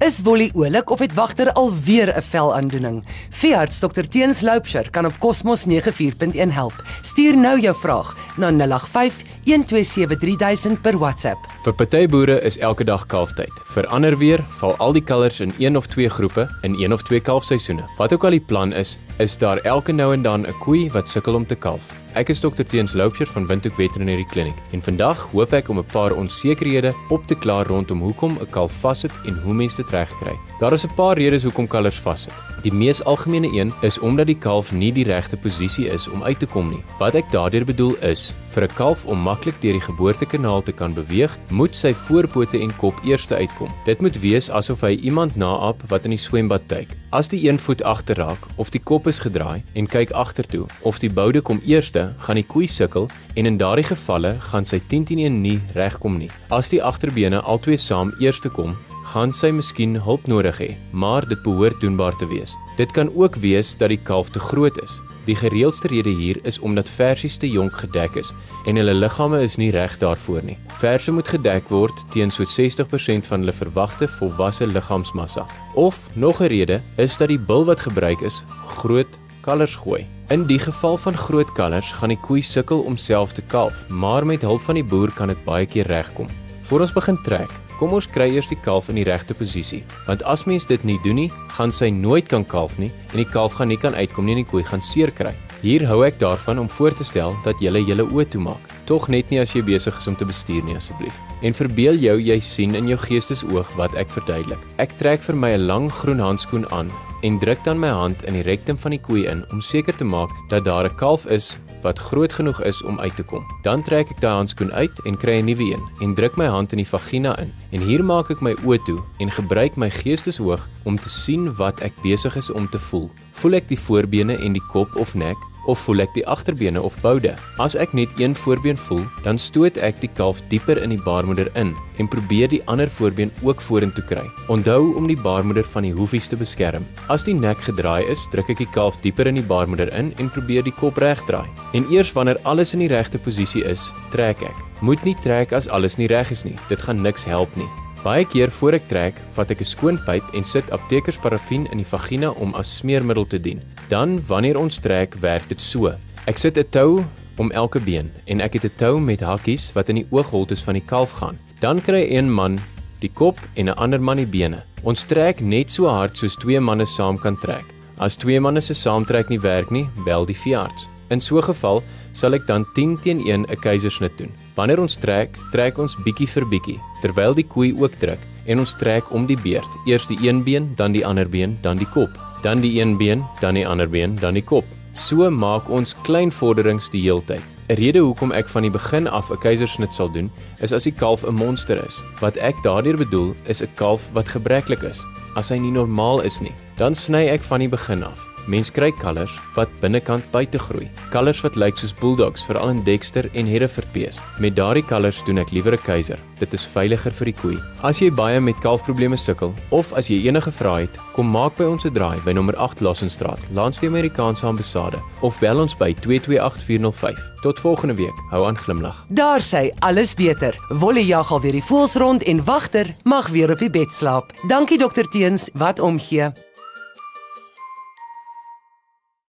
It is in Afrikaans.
Is Wolly oulik of het wagter alweer 'n velaandoening? Veearts Dr Teens Loupsher kan op Cosmos 94.1 help. Stuur nou jou vraag na 085 1273000 per WhatsApp. Vir party boere is elke dag kalftyd. Vir ander weer val al die kalvers in een of twee groepe in een of twee kalfseisoene. Wat ook al die plan is, is daar elke nou en dan 'n koei wat sukkel om te kalf. Ek is dokter Teens Loupsher van Windhoek Veterinary Clinic en vandag hoop ek om 'n paar onsekerhede op te klaar rondom hoekom 'n kalf vassit en hoe mense dit regkry. Daar is 'n paar redes hoekom kalvers vassit. Die mees algemene een is omdat die kalf nie die regte posisie is om uit te kom nie. Wat ek daardeur bedoel is, vir 'n kalf om maklik deur die geboortekanaal te kan beweeg, moet sy voorpote en kop eers uitkom. Dit moet wees asof hy iemand naap wat in die swembad duik. As die een voet agter raak of die kop is gedraai en kyk agtertoe of die boude kom eers eerste gaan die koei sukkel en in daardie gevalle gaan sy 10 teen 1 nie regkom nie. As die agterbene albei saam eerste kom, gaan sy miskien hulp nodig hê, maar dit behoort doenbaar te wees. Dit kan ook wees dat die kalf te groot is. Die gereeldste rede hier is omdat versies te jonk gedek is en hulle liggame is nie reg daarvoor nie. Verse moet gedek word teen so 60% van hulle verwagte volwasse liggaamsmassa. Of nog 'n rede is dat die bil wat gebruik is groot kalvers gooi. In die geval van groot kalvers gaan die koei sukkel om self te kalf, maar met hulp van die boer kan dit baie keer regkom. Voor ons begin trek, kom ons kry eers die kalf in die regte posisie, want as mens dit nie doen nie, gaan sy nooit kan kalf nie en die kalf gaan nie kan uitkom nie en die koei gaan seer kry. Hier hou ek daarvan om voor te stel dat jy julle oë toemaak. Tog net nie as jy besig is om te bestuur nie asseblief. En verbeel jou jy sien in jou geestesoog wat ek verduidelik. Ek trek vir my 'n lang groen handskoen aan en druk dan my hand in die rektum van die koei in om seker te maak dat daar 'n kalf is wat groot genoeg is om uit te kom. Dan trek ek daai handskoen uit en kry 'n nuwe een en druk my hand in die vagina in. En hier maak ek my oë toe en gebruik my geesteshoog om te sien wat ek besig is om te voel. Voel ek die voorbene en die kop of nek? Of voel ek die agterbene of boude. As ek net een voorbeen voel, dan stoot ek die kalf dieper in die baarmoeder in en probeer die ander voorbeen ook vorentoe kry. Onthou om die baarmoeder van die hoefies te beskerm. As die nek gedraai is, druk ek die kalf dieper in die baarmoeder in en probeer die kop regdraai. En eers wanneer alles in die regte posisie is, trek ek. Moet nie trek as alles nie reg is nie. Dit gaan niks help nie. Baie keer voor ek trek, vat ek 'n skoon pyp en sit aptekersparafien in die vagina om as smeermiddel te dien. Dan wanneer ons trek, werk dit so. Ek sit 'n tou om elke been en ek het 'n tou met hakkies wat in die oogholtes van die kalf gaan. Dan kry een man die kop en 'n ander man die bene. Ons trek net so hard soos twee manne saam kan trek. As twee manne se saamtrek nie werk nie, bel die veearts. In so 'n geval sal ek dan 10 teen 1 'n keisersnit doen. Wanneer ons trek, trek ons bietjie vir bietjie terwyl die koei ook druk en ons trek om die beerd. Eers die een been, dan die ander been, dan die kop, dan die een been, dan die ander been, dan die kop. So maak ons klein vorderings die heeltyd. 'n Rede hoekom ek van die begin af 'n keisersnit sal doen, is as die kalf 'n monster is. Wat ek daardeur bedoel, is 'n kalf wat gebreklik is. As hy nie normaal is nie, dan sny ek van die begin af. Mens kry kalvers wat binnekant buite groei. Kalvers wat lyk soos bulldogs, veral in Dexter en Hereford pees. Met daardie kalvers doen ek liewer 'n keiser. Dit is veiliger vir die koei. As jy baie met kalfprobleme sukkel of as jy enige vrae het, kom maak by ons 'n draai by nommer 8 Lassenstraat, langs die Amerikaanse ambassade of bel ons by 228405. Tot volgende week. Hou aan glimlag. Daar sê alles beter. Wolle jag al weer die voels rond en wagter mag weer op die bed slaap. Dankie dokter Teens, wat omgee.